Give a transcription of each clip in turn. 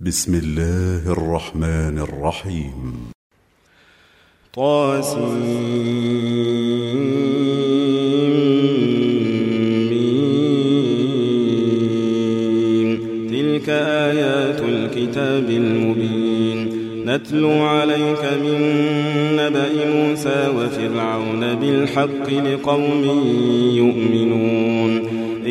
بسم الله الرحمن الرحيم. طاسمين تلك آيات الكتاب المبين. نتلو عليك من نبأ موسى وفرعون بالحق لقوم يؤمنون.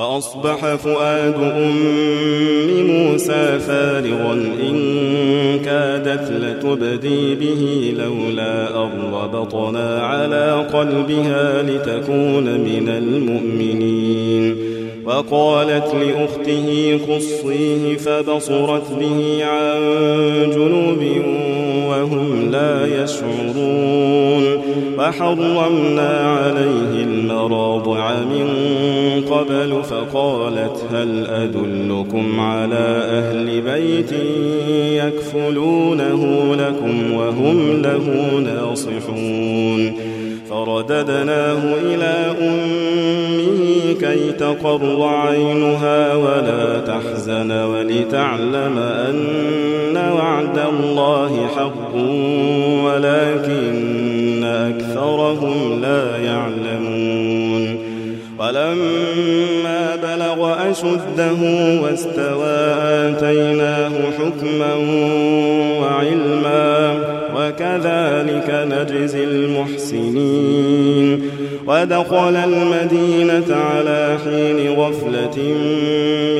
وأصبح فؤاد أم موسى فارغا إن كادت لتبدي به لولا أن ربطنا على قلبها لتكون من المؤمنين. وقالت لأخته خصيه فبصرت به عن جنوب وهم لا يشعرون. وحرمنا عليه المراضع من قبل فقالت هل أدلكم على أهل بيت يكفلونه لكم وهم له ناصحون؟ فرددناه إلى أمه كي تقر عينها ولا تحزن ولتعلم أن وعد الله حق ولكن أكثرهم لا يعلمون. ولما بلغ أشده واستوى آتيناه حكما وعلما وكذلك نجزي المحسنين. ودخل المدينة على حين غفلة من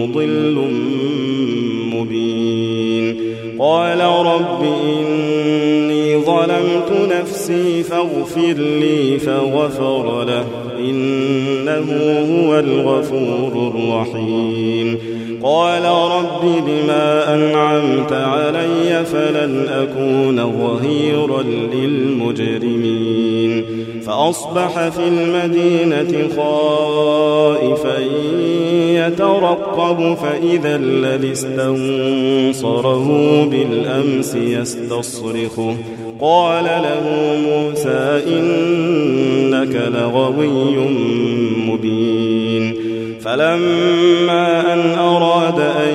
مضل مبين. قال رب إني ظلمت نفسي فاغفر لي فغفر له. إنه هو الغفور الرحيم. قال رب بما أنعمت علي فلن أكون ظهيرا للمجرمين. فأصبح في المدينة خائفا يترقب فإذا الذي استنصره بالأمس يستصرخه قال له موسى إنك لغوي مبين. فلما أن أراد أن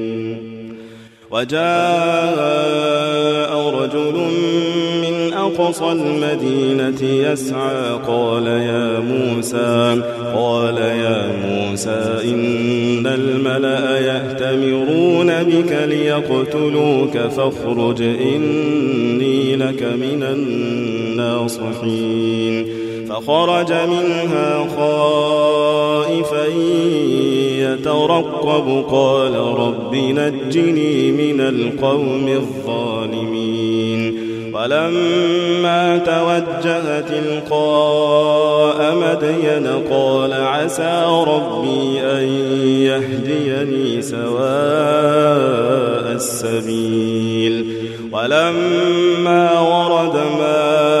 وجاء رجل من أقصى المدينة يسعى قال يا موسى قال يا موسى إن الملأ يأتمرون بك ليقتلوك فاخرج إني لك من الناصحين. فخرج منها خائفا يترقب. قال رب نجني من القوم الظالمين. ولما توجه تلقاء مدين قال عسى ربي أن يهديني سواء السبيل. ولما ورد ماء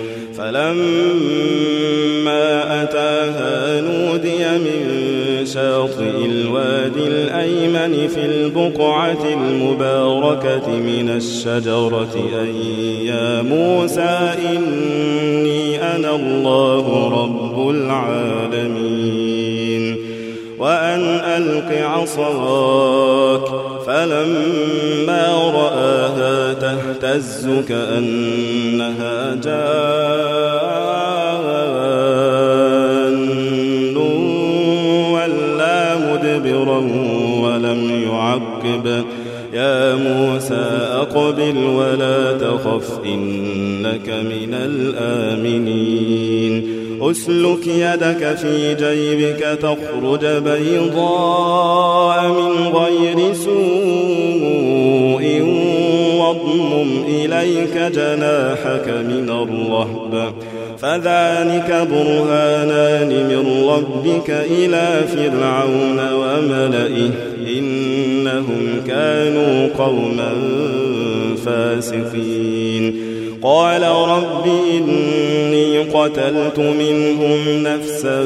فلما أتاها نودي من شاطئ الوادي الأيمن في البقعة المباركة من الشجرة أن يا موسى إني أنا الله رب العالمين. وأن ألق عصاك فلما رآها تهتز كأنها جان. مدبرا ولم يعقب. يا موسى أقبل ولا تخف إنك من الآمنين. أسلك يدك في جيبك تخرج بيضاء من غير سوء. واضمم إليك جناحك من الرهب. فذلك برهانان من ربك إلى فرعون وملئه إنهم كانوا قوما فاسقين. قال رب إني قتلت منهم نفسا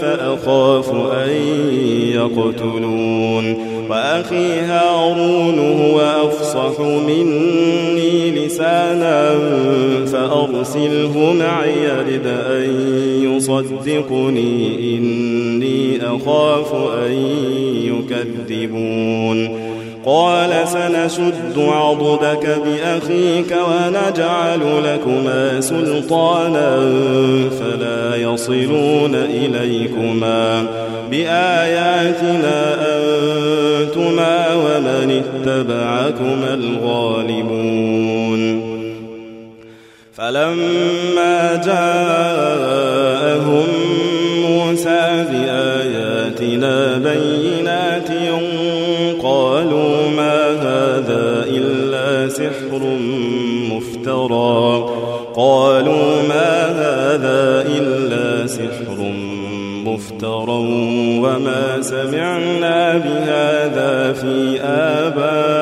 فأخاف أن يقتلون. وأخي هارون هو أفصح مني لسانا فأرسله معي رد أن يصدقني إني أخاف أن يكذبون. قال سنشد عضدك بأخيك ونجعل لكما سلطانا فلا يصلون إليكما. بآياتنا أنتما ومن اتبعكما الغالبون. فلما جاءهم موسى بآياتنا بينات قالوا ما هذا إلا سحر مفترى. قالوا ما هذا إلا سحر مفترى وما سمعنا بهذا في آبائنا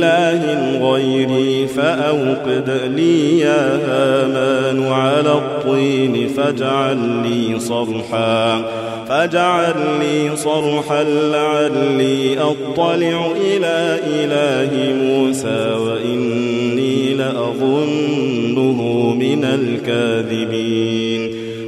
إله غيري فأوقد لي يا هامان على الطين فاجعل لي صرحا فاجعل لي صرحا لعلي أطلع إلى إله موسى وإني لأظنه من الكاذبين.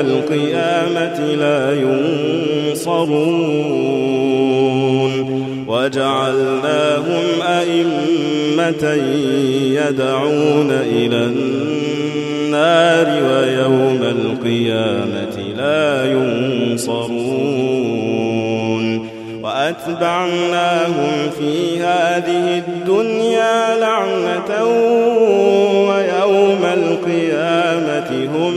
القيامة لا ينصرون. وجعلناهم أئمة يدعون إلى النار ويوم القيامة لا ينصرون. وأتبعناهم في هذه الدنيا لعنة ويوم القيامة هم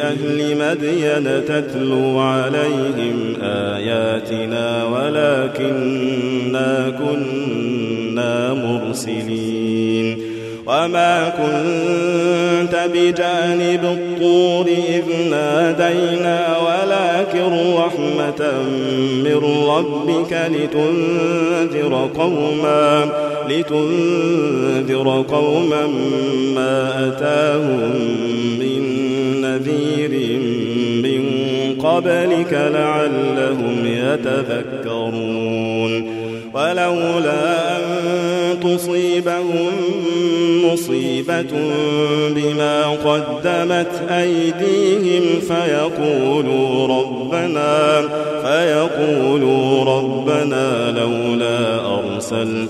أهل مدين تتلو عليهم آياتنا ولكننا كنا مرسلين وما كنت بجانب الطور إذ نادينا ولكن رحمة من ربك لتنذر قوما لتنذر قوما ما أتاهم من نذير من قبلك لعلهم يتذكرون. ولولا أن تصيبهم مصيبة بما قدمت أيديهم فيقولوا ربنا فيقولوا ربنا لولا أرسلت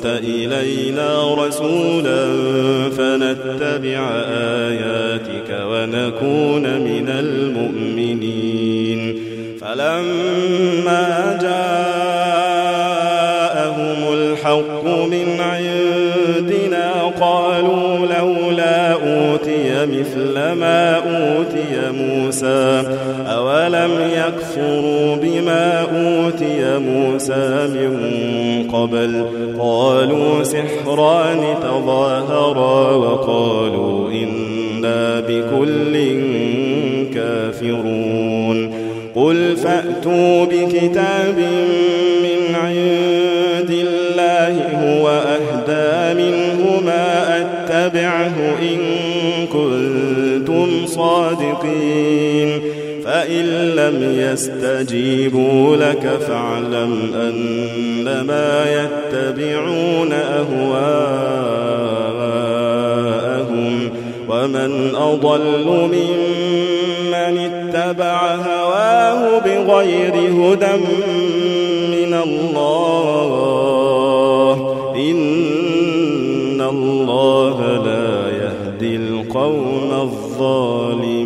إلينا رسولا فنتبع آياتك ونكون من المؤمنين. فلما جاءهم الحق من عندنا قالوا لولا أوتي مثل ما أوتي موسى أولم يكفروا بما أوتي موسى من قبل؟ قالوا سحران تظاهرا وقالوا إنا بكل كافرون قل فأتوا بكتاب من عند الله هو أهدى منه ما أتبعه إن كنتم صادقين فإن لم يستجيبوا لك فاعلم أنما يتبعون أهواءهم ومن أضل ممن اتبع هواه بغير هدى من الله. إن الله لا يهدي القوم الظالمين.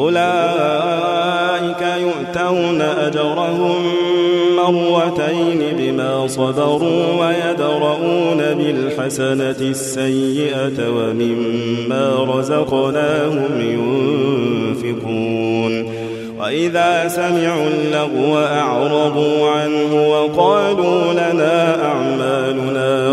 أولئك يؤتون أجرهم مرتين بما صبروا ويدرؤون بالحسنة السيئة ومما رزقناهم ينفقون. وإذا سمعوا اللغو أعرضوا عنه وقالوا لنا أعمالنا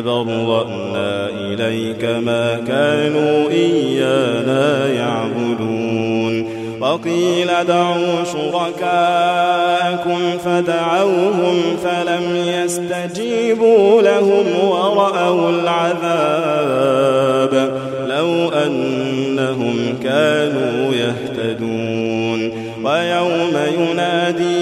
تبرأنا إليك ما كانوا إيانا يعبدون. وقيل دعوا شركاءكم فدعوهم فلم يستجيبوا لهم ورأوا العذاب. لو أنهم كانوا يهتدون. ويوم يناديهم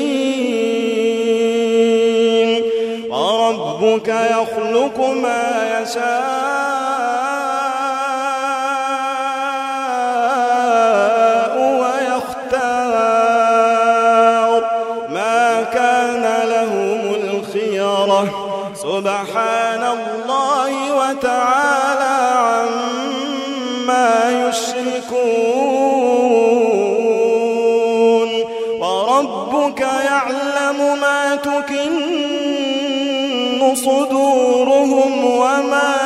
وربك يخلق ما يشاء ويختار. ما كان لهم الخيرة. سبحان الله وتعالى عما يشركون. وربك يعلم ما تكن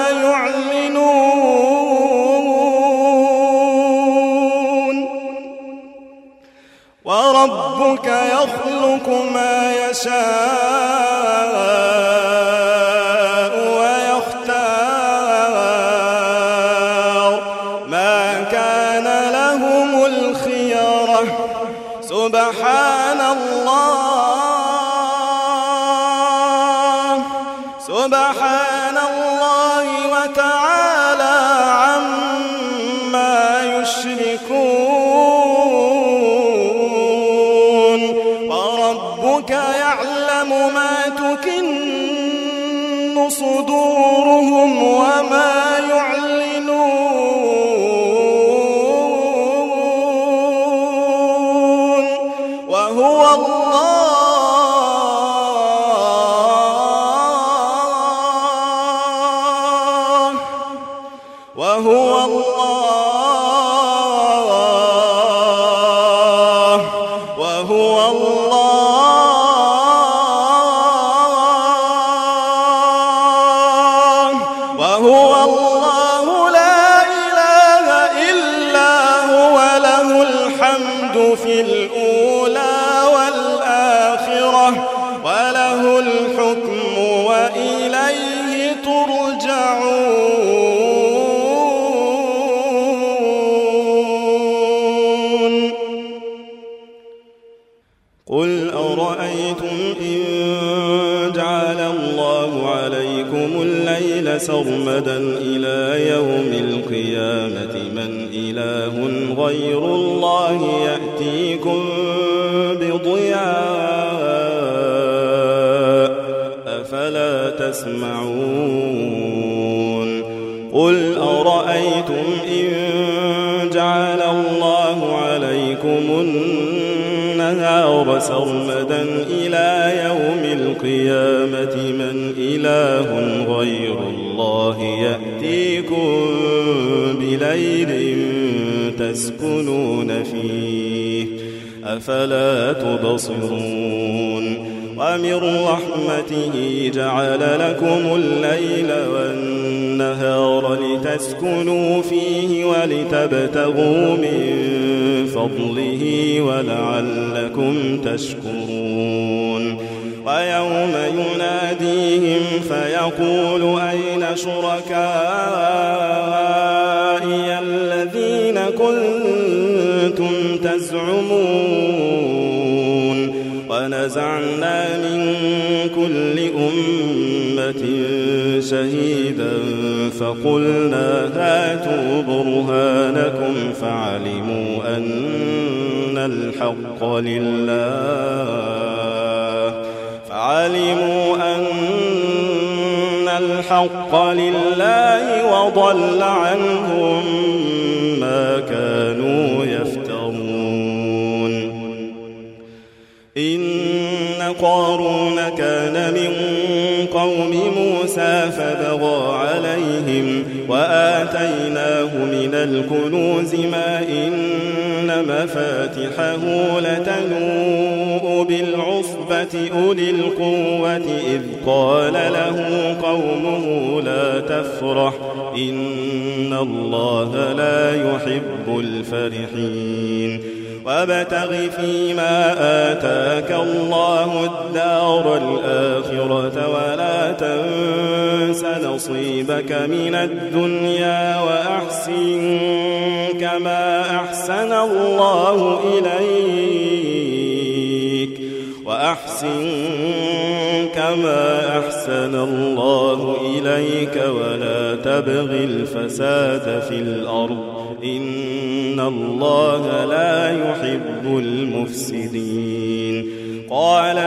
يعلنون وربك يخلق ما يشاء ويختار. ما كان لهم الخيرة سبحان الله. سبحان أرأيتم إن جعل الله عليكم النهار سرمدا إلى يوم القيامة من إله غير الله يأتيكم بليل تسكنون فيه أفلا تبصرون ومن رحمته جعل لكم الليل والنهار لتسكنوا فيه ولتبتغوا من فضله ولعلكم تشكرون. ويوم يناديهم فيقول أين شركائي الذين كنتم تزعمون؟ ونزعنا من كل أمة شهيدا فقلنا هاتوا برهانكم فعلموا أن الحق لله. وعلموا أن الحق لله وضل عنهم ما كانوا يفترون. إن قارون كان قوم موسى فبغى عليهم وآتيناه من الكنوز ما إن مفاتحه لتنوء بالعصبة أولي القوة إذ قال له قومه لا تفرح إن الله لا يحب الفرحين وابتغ فيما آتاك الله الدار الآخرة ولا تنس نصيبك من الدنيا وأحسن كما أحسن الله إليك وأحسن كما أحسن الله إليك ولا تبغ الفساد في الأرض إن الله لا يحب المفسدين قال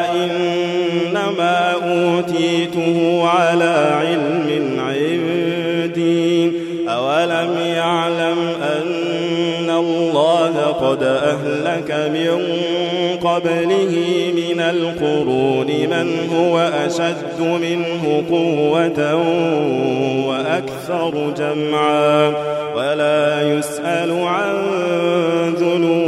إنما أوتيته على علم عندي. أولم يعلم أن الله قد أهلك من قبله من القرون من هو أشد منه قوة وأكثر جمعا. ولا يسأل عن ذنوبهم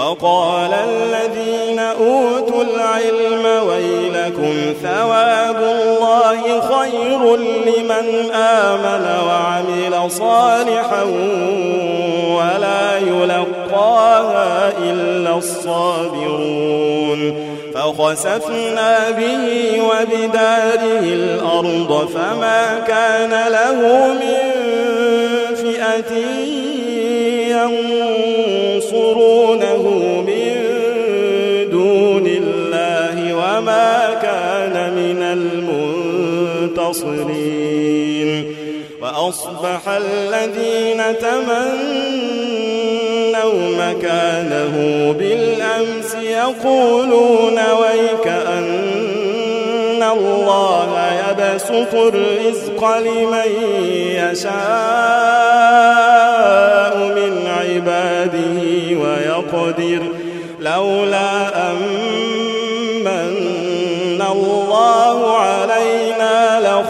وقال الذين أوتوا العلم ويلكم ثواب الله خير لمن آمن وعمل صالحا ولا يلقاها إلا الصابرون. فخسفنا به وبداره الأرض فما كان له من فئة وما كان من المنتصرين. وأصبح الذين تمنوا مكانه بالأمس يقولون ويك أن الله يبسط الرزق لمن يشاء من عباده ويقدر. لولا أمن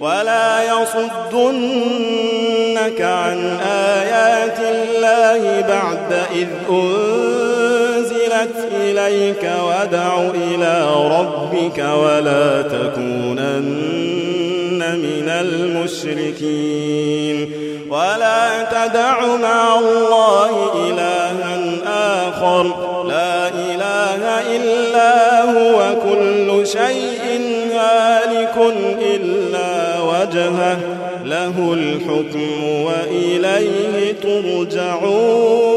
ولا يصدنك عن آيات الله بعد إذ أنزلت إليك ودع إلى ربك ولا تكونن من المشركين. ولا تدع مع الله إلها وجهه له الحكم وإليه ترجعون